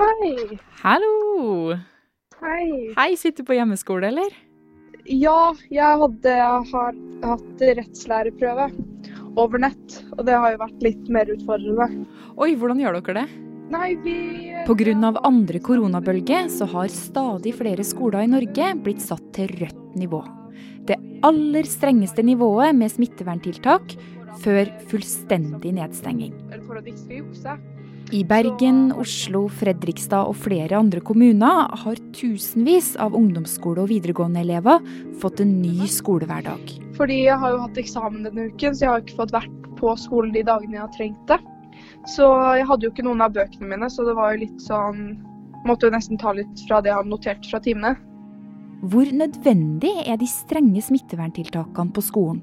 Hei. Hallo! Hei. Hei, sitter du på hjemmeskole, eller? Ja, jeg hadde, har hatt rettslæreprøve over nett, og det har jo vært litt mer utfordrende. Oi, hvordan gjør dere det? Nei, vi Pga. andre koronabølge så har stadig flere skoler i Norge blitt satt til rødt nivå. Det aller strengeste nivået med smitteverntiltak før fullstendig nedstenging. For at de ikke skal jukse. I Bergen, Oslo, Fredrikstad og flere andre kommuner har tusenvis av ungdomsskole- og videregående-elever fått en ny skolehverdag. Fordi jeg har jo hatt eksamen denne uken, så jeg har ikke fått vært på skolen de dagene jeg har trengt det. Så jeg hadde jo ikke noen av bøkene mine, så det var jo litt sånn Måtte jo nesten ta litt fra det jeg har notert fra timene. Hvor nødvendig er de strenge smitteverntiltakene på skolen?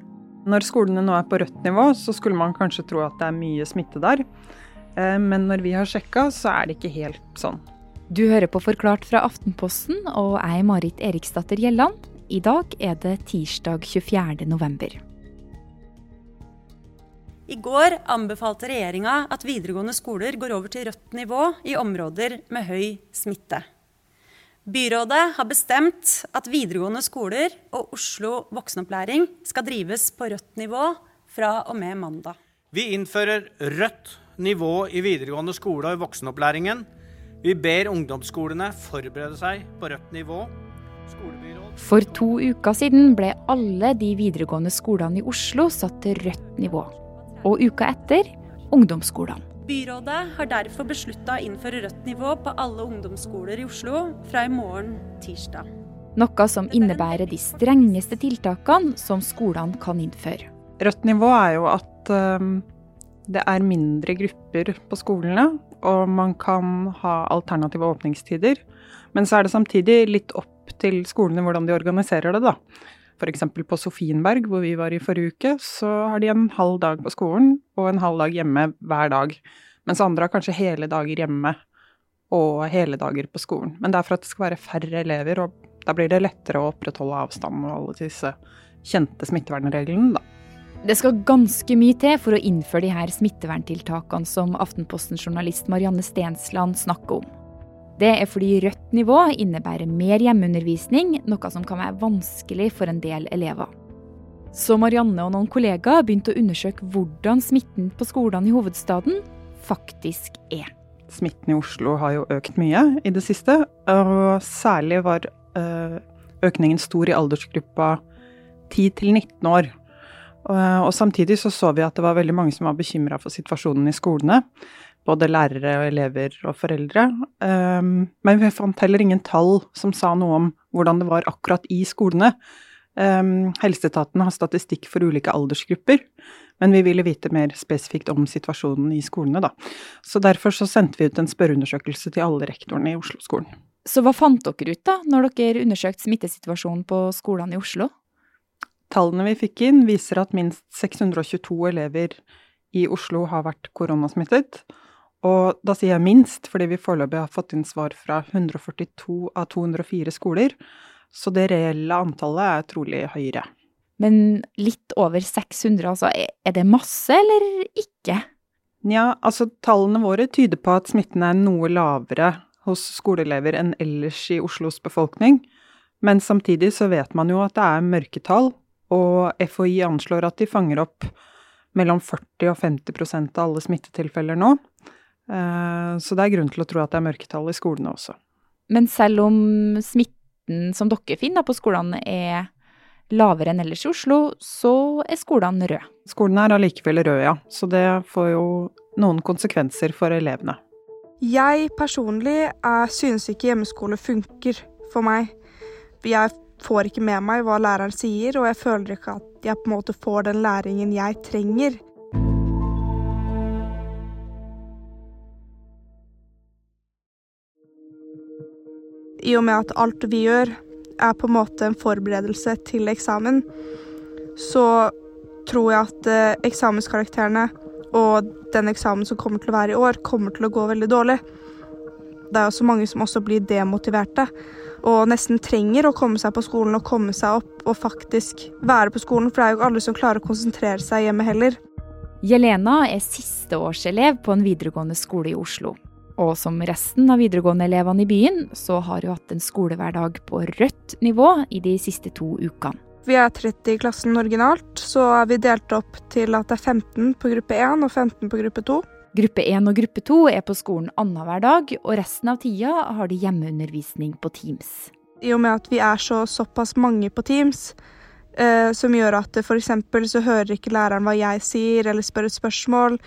Når skolene nå er på rødt nivå, så skulle man kanskje tro at det er mye smitte der. Eh, men når vi har sjekka, så er det ikke helt sånn. Du hører på Forklart fra Aftenposten, og er Marit Eriksdatter Gjelland. I dag er det tirsdag 24. november. I går anbefalte regjeringa at videregående skoler går over til rødt nivå i områder med høy smitte. Byrådet har bestemt at videregående skoler og Oslo voksenopplæring skal drives på rødt nivå fra og med mandag. Vi innfører rødt nivå i videregående skole og i voksenopplæringen. Vi ber ungdomsskolene forberede seg på rødt nivå. Skolebyråd For to uker siden ble alle de videregående skolene i Oslo satt til rødt nivå. Og uka etter ungdomsskolene. Byrådet har derfor beslutta å innføre rødt nivå på alle ungdomsskoler i Oslo fra i morgen tirsdag. Noe som innebærer de strengeste tiltakene som skolene kan innføre. Rødt nivå er jo at um, det er mindre grupper på skolene, og man kan ha alternative åpningstider. Men så er det samtidig litt opp til skolene hvordan de organiserer det, da. F.eks. på Sofienberg, hvor vi var i forrige uke, så har de en halv dag på skolen og en halv dag hjemme hver dag. Mens andre har kanskje hele dager hjemme og hele dager på skolen. Men det er for at det skal være færre elever, og da blir det lettere å opprettholde avstand og alle disse kjente smittevernreglene, da. Det skal ganske mye til for å innføre de her smitteverntiltakene som Aftenposten-journalist Marianne Stensland snakker om. Det er fordi rødt nivå innebærer mer hjemmeundervisning, noe som kan være vanskelig for en del elever. Så Marianne og noen kollegaer begynte å undersøke hvordan smitten på skolene i hovedstaden faktisk er. Smitten i Oslo har jo økt mye i det siste, og særlig var øh, økningen stor i aldersgruppa 10 til 19 år. Og, og samtidig så så vi at det var veldig mange som var bekymra for situasjonen i skolene. Både lærere og elever og foreldre. Um, men vi fant heller ingen tall som sa noe om hvordan det var akkurat i skolene. Um, Helseetaten har statistikk for ulike aldersgrupper, men vi ville vite mer spesifikt om situasjonen i skolene, da. Så derfor så sendte vi ut en spørreundersøkelse til alle rektorene i Oslo-skolen. Så hva fant dere ut da, når dere undersøkte smittesituasjonen på skolene i Oslo? Tallene vi fikk inn, viser at minst 622 elever i Oslo har vært koronasmittet. Og da sier jeg minst, fordi vi foreløpig har fått inn svar fra 142 av 204 skoler. Så det reelle antallet er trolig høyere. Men litt over 600, altså. Er det masse, eller ikke? Nja, altså tallene våre tyder på at smitten er noe lavere hos skoleelever enn ellers i Oslos befolkning. Men samtidig så vet man jo at det er mørketall, og FHI anslår at de fanger opp mellom 40 og 50% av alle smittetilfeller nå. Eh, så det er grunn til å tro at det er mørketall i skolene også. Men selv om smitten som dere finner på skolene er lavere enn ellers i Oslo, så er skolene røde. Skolene er allikevel røde, ja. Så det får jo noen konsekvenser for elevene. Jeg personlig er, synes ikke hjemmeskole funker for meg. Jeg får ikke med meg hva læreren sier, og jeg føler ikke at jeg på en måte får den læringen jeg trenger. I og med at alt vi gjør er på en måte en forberedelse til eksamen, så tror jeg at eh, eksamenskarakterene og den eksamen som kommer til å være i år, kommer til å gå veldig dårlig. Det er også mange som også blir demotiverte og nesten trenger å komme seg på skolen og komme seg opp og faktisk være på skolen, for det er jo ikke alle som klarer å konsentrere seg hjemme heller. Jelena er sisteårselev på en videregående skole i Oslo. Og som resten av videregående-elevene i byen, så har hun hatt en skolehverdag på rødt nivå i de siste to ukene. Vi er 30 i klassen originalt, så er vi delt opp til at det er 15 på gruppe 1 og 15 på gruppe 2. Gruppe 1 og gruppe 2 er på skolen annenhver dag, og resten av tida har de hjemmeundervisning på Teams. I og med at vi er så såpass mange på Teams, eh, som gjør at f.eks. så hører ikke læreren hva jeg sier, eller spør et spørsmål.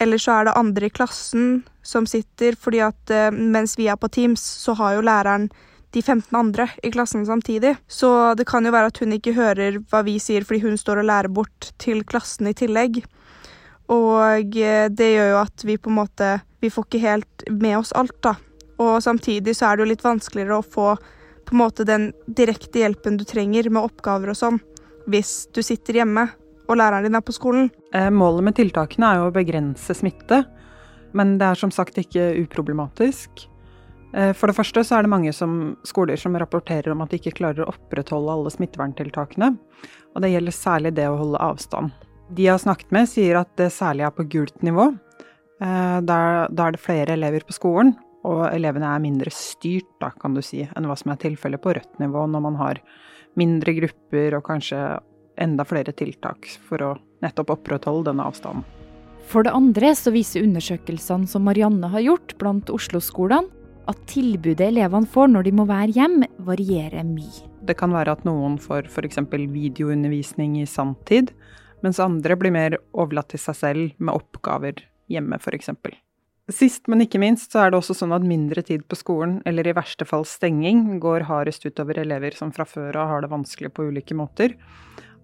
Eller så er det andre i klassen som sitter, fordi at eh, mens vi er på Teams, så har jo læreren de 15 andre i klassen samtidig. Så det kan jo være at hun ikke hører hva vi sier fordi hun står og lærer bort til klassen i tillegg. Og eh, det gjør jo at vi på en måte Vi får ikke helt med oss alt, da. Og samtidig så er det jo litt vanskeligere å få på en måte den direkte hjelpen du trenger med oppgaver og sånn, hvis du sitter hjemme og læreren din er på skolen. Eh, målet med tiltakene er jo å begrense smitte, men det er som sagt ikke uproblematisk. Eh, for det første så er det mange som, skoler som rapporterer om at de ikke klarer å opprettholde alle smitteverntiltakene. Og det gjelder særlig det å holde avstand. De jeg har snakket med, sier at det særlig er på gult nivå. Eh, da er det flere elever på skolen, og elevene er mindre styrt, da, kan du si, enn hva som er tilfellet på rødt nivå, når man har mindre grupper og kanskje enda flere tiltak for å nettopp opprettholde denne avstanden. For det andre så viser undersøkelsene som Marianne har gjort blant Oslo-skolene, at tilbudet elevene får når de må være hjem, varierer mye. Det kan være at noen får f.eks. videoundervisning i sanntid, mens andre blir mer overlatt til seg selv med oppgaver hjemme, f.eks. Sist, men ikke minst, så er det også sånn at mindre tid på skolen, eller i verste fall stenging, går hardest utover elever som fra før av har det vanskelig på ulike måter.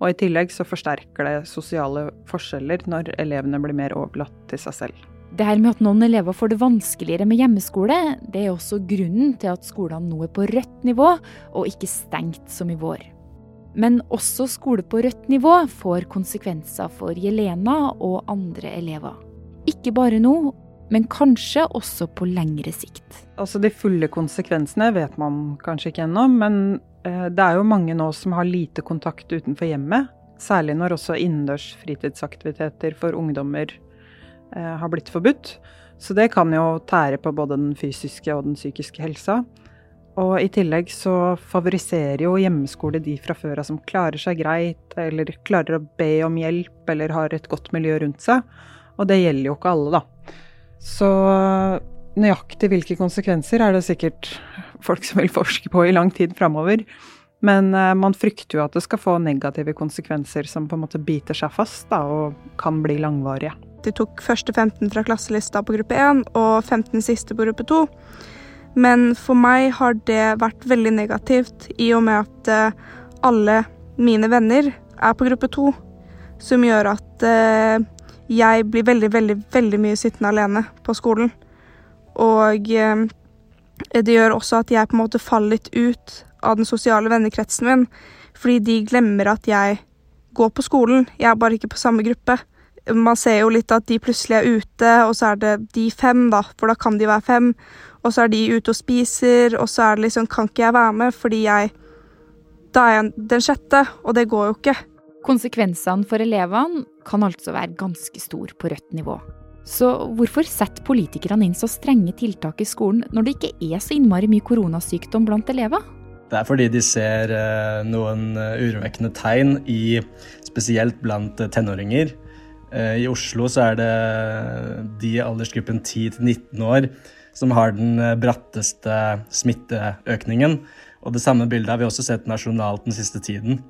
Og i tillegg så forsterker det sosiale forskjeller når elevene blir mer overlatt til seg selv. Det her med at noen elever får det vanskeligere med hjemmeskole, det er også grunnen til at skolene nå er på rødt nivå, og ikke stengt som i vår. Men også skole på rødt nivå får konsekvenser for Jelena og andre elever. Ikke bare nå, men kanskje også på lengre sikt. Altså De fulle konsekvensene vet man kanskje ikke ennå, men eh, det er jo mange nå som har lite kontakt utenfor hjemmet. Særlig når også innendørs fritidsaktiviteter for ungdommer eh, har blitt forbudt. Så det kan jo tære på både den fysiske og den psykiske helsa. Og i tillegg så favoriserer jo hjemmeskole de fra før av som klarer seg greit, eller klarer å be om hjelp, eller har et godt miljø rundt seg. Og det gjelder jo ikke alle, da. Så nøyaktig hvilke konsekvenser er det sikkert folk som vil forske på i lang tid framover. Men uh, man frykter jo at det skal få negative konsekvenser som på en måte biter seg fast da, og kan bli langvarige. De tok første 15 fra klasselista på gruppe 1 og 15 siste på gruppe 2. Men for meg har det vært veldig negativt i og med at uh, alle mine venner er på gruppe to, som gjør at uh, jeg blir veldig, veldig, veldig mye sittende alene på skolen. Og eh, det gjør også at jeg på en måte faller litt ut av den sosiale vennekretsen min, fordi de glemmer at jeg går på skolen, jeg er bare ikke på samme gruppe. Man ser jo litt at de plutselig er ute, og så er det de fem, da, for da kan de være fem. Og så er de ute og spiser, og så er det liksom Kan ikke jeg være med fordi jeg Da er jeg den sjette, og det går jo ikke. Konsekvensene for elevene kan altså være ganske stor på rødt nivå. Så hvorfor setter politikerne inn så strenge tiltak i skolen når det ikke er så innmari mye koronasykdom blant elever? Det er fordi de ser eh, noen eh, urovekkende tegn i spesielt blant eh, tenåringer. I Oslo så er det de i aldersgruppen 10-19 år som har den bratteste smitteøkningen. Og det samme bildet har vi også sett nasjonalt den siste tiden.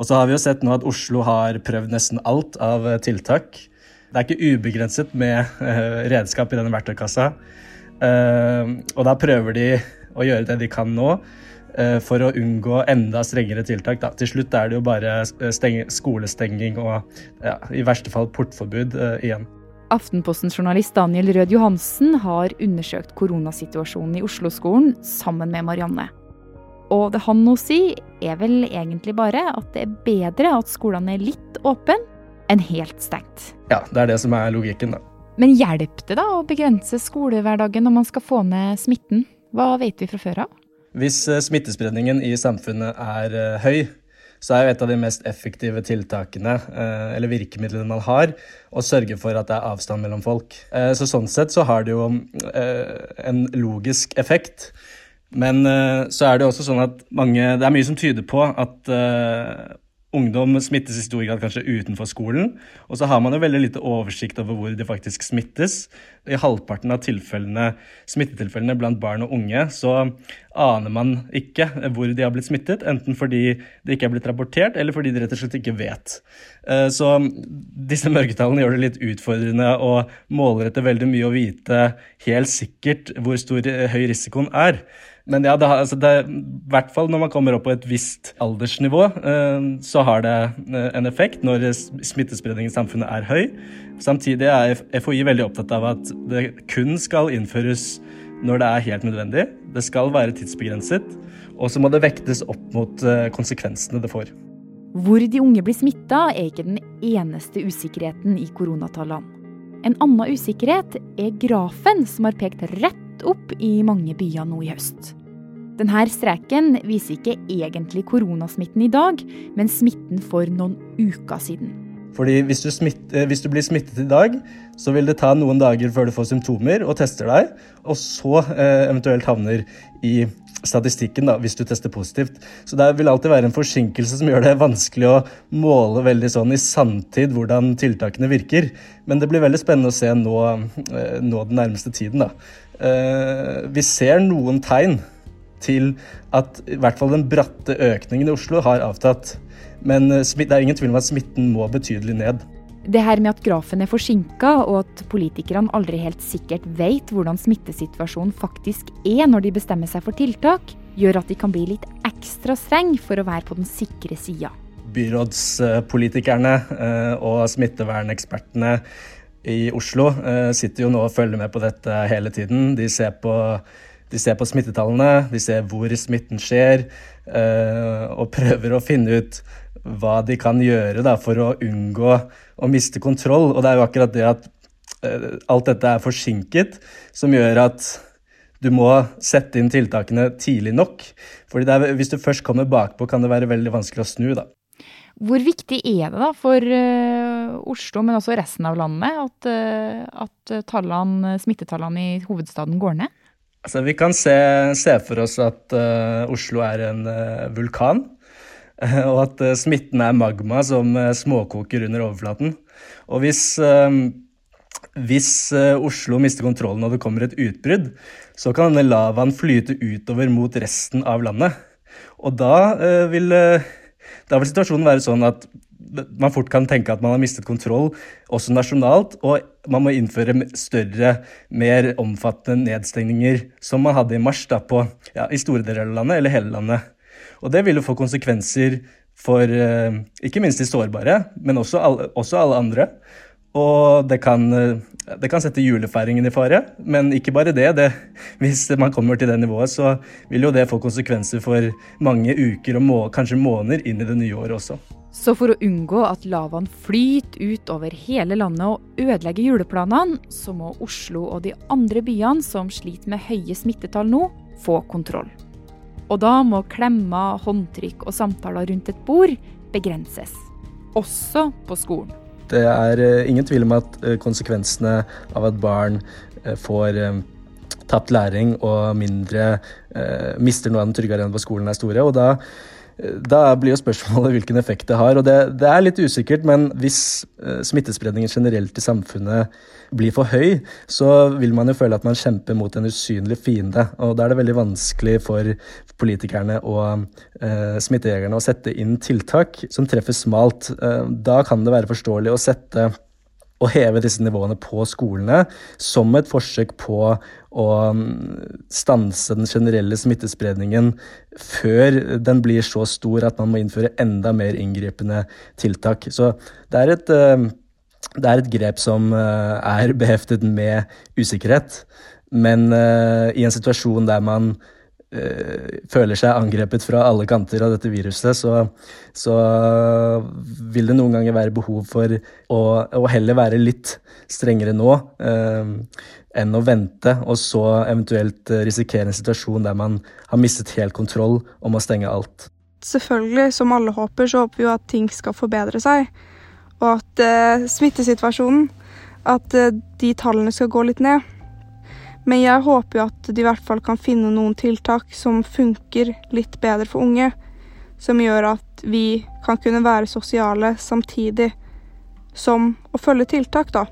Og så har vi jo sett nå at Oslo har prøvd nesten alt av eh, tiltak. Det er ikke ubegrenset med redskap i denne verktøykassa. Og da prøver de å gjøre det de kan nå for å unngå enda strengere tiltak. Da. Til slutt er det jo bare skolestenging og ja, i verste fall portforbud igjen. Aftenpostens journalist Daniel Rød Johansen har undersøkt koronasituasjonen i Oslo-skolen sammen med Marianne. Og det han nå sier, er vel egentlig bare at det er bedre at skolene er litt åpne enn helt stengt. Ja, det er det som er logikken, da. Men hjelper det da å begrense skolehverdagen når man skal få ned smitten? Hva vet vi fra før av? Hvis eh, smittespredningen i samfunnet er eh, høy, så er jo et av de mest effektive tiltakene, eh, eller virkemidlene man har, å sørge for at det er avstand mellom folk. Så sånn sett så har det jo en logisk effekt. Men så er det også sånn at mange Det er mye som tyder på at Ungdom smittes i stor grad kanskje utenfor skolen, og så har man jo veldig lite oversikt over hvor de faktisk smittes. I halvparten av tilfellene, smittetilfellene blant barn og unge så aner man ikke hvor de har blitt smittet, enten fordi det ikke er blitt rapportert, eller fordi de rett og slett ikke vet. Eh, så disse mørketallene gjør det litt utfordrende å målrette veldig mye og vite helt sikkert hvor stor eh, høy risikoen er. Men ja, det, altså det, i hvert fall når man kommer opp på et visst aldersnivå, eh, så har det eh, en effekt når smittespredningen i samfunnet er høy. Samtidig er FHI veldig opptatt av at det kun skal innføres når det er helt nødvendig. Det skal være tidsbegrenset, og så må det vektes opp mot eh, konsekvensene det får. Hvor de unge blir smitta, er ikke den eneste usikkerheten i koronatallene. En annen usikkerhet er grafen som har pekt rett opp i mange byer nå i høst. Denne streken viser ikke egentlig koronasmitten i dag, men smitten for noen uker siden. Fordi hvis du, smitter, hvis du, blir smittet i dag, så vil det ta noen dager før du får symptomer og tester deg, og så eh, eventuelt havner i statistikken da, hvis du tester positivt. Så det vil alltid være en forsinkelse som gjør det vanskelig å måle veldig sånn i sanntid hvordan tiltakene virker. Men det blir veldig spennende å se nå, eh, nå den nærmeste tiden. Da. Eh, vi ser noen tegn til at i hvert fall den bratte økningen i Oslo har avtatt. Men eh, det er ingen tvil om at smitten må betydelig ned. Det her med at grafen er forsinka, og at politikerne aldri helt sikkert vet hvordan smittesituasjonen faktisk er når de bestemmer seg for tiltak, gjør at de kan bli litt ekstra streng for å være på den sikre sida. Byrådspolitikerne eh, og smittevernekspertene i Oslo eh, sitter jo nå og følger med på dette hele tiden. De ser på de ser på smittetallene, de ser hvor smitten skjer, eh, og prøver å finne ut hva de kan gjøre da, for å unngå å miste kontroll. Og det er jo akkurat det at eh, alt dette er forsinket, som gjør at du må sette inn tiltakene tidlig nok. Fordi hvis du først kommer bakpå, kan det være veldig vanskelig å snu. da. Hvor viktig er det da for uh, Oslo, men også resten av landet, at, uh, at tallene, smittetallene i hovedstaden går ned? Altså, vi kan se, se for oss at uh, Oslo er en uh, vulkan. og at uh, smitten er magma som småkoker under overflaten. Og hvis, hvis Oslo mister kontrollen og det kommer et utbrudd, så kan denne lavaen flyte utover mot resten av landet. Og da vil, da vil situasjonen være sånn at man fort kan tenke at man har mistet kontroll, også nasjonalt, og man må innføre større, mer omfattende nedstengninger, som man hadde i mars da, på, ja, i store deler av landet, eller hele landet. Og det vil jo få konsekvenser for eh, ikke minst de sårbare, men også alle, også alle andre. Og det kan, eh, det kan, sette julefeiringen i fare, men ikke bare det, det. Hvis man kommer til det nivået, så vil jo det få konsekvenser for mange uker og må, kanskje måneder inn i det nye året også. Så for å unngå at lavaen flyter ut over hele landet og ødelegger juleplanene, så må Oslo og de andre byene som sliter med høye smittetall nå, få kontroll. Og da må klemmer, håndtrykk og samtaler rundt et bord begrenses. Også på skolen. Det er eh, ingen tvil om at eh, konsekvensene av at barn eh, får tapt læring og mindre mister noe av den trygge arenaen på skolen, er store. og da da blir jo spørsmålet hvilken effekt det har. og Det, det er litt usikkert, men hvis uh, smittespredningen generelt i samfunnet blir for høy, så vil man jo føle at man kjemper mot en usynlig fiende. og Da er det veldig vanskelig for politikerne og eh, smittejegerne å sette inn tiltak som treffer smalt. Uh, da kan det være forståelig å sette å heve disse nivåene på skolene som et forsøk på å mm, stanse den generelle smittespredningen før den blir så stor at man må innføre enda mer inngripende tiltak. Så det er et, eh, det er et grep som eh, er beheftet med usikkerhet. Men eh, i en situasjon der man føler seg angrepet fra alle kanter av dette viruset, så, så vil det noen ganger være behov for å, å heller være litt strengere nå eh, enn å vente og så eventuelt risikere en situasjon der man har mistet helt kontroll om å stenge alt. selvfølgelig, som alle håper, så håper vi jo at ting skal forbedre seg. Og at eh, smittesituasjonen At eh, de tallene skal gå litt ned. Men jeg håper jo at de i hvert fall kan finne noen tiltak som funker litt bedre for unge. Som gjør at vi kan kunne være sosiale samtidig som å følge tiltak, da.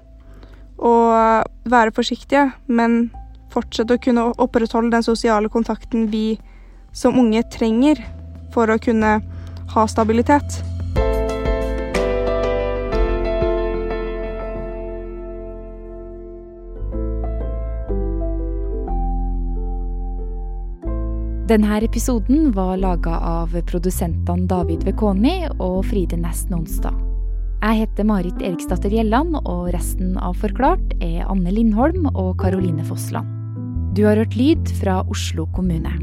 Og være forsiktige, men fortsette å kunne opprettholde den sosiale kontakten vi som unge trenger for å kunne ha stabilitet. Denne episoden var laga av produsentene David Vekoni og Fride Næss Nonstad. Jeg heter Marit Eriksdatter Gjelland, og resten av Forklart er Anne Lindholm og Karoline Fossland. Du har hørt lyd fra Oslo kommune.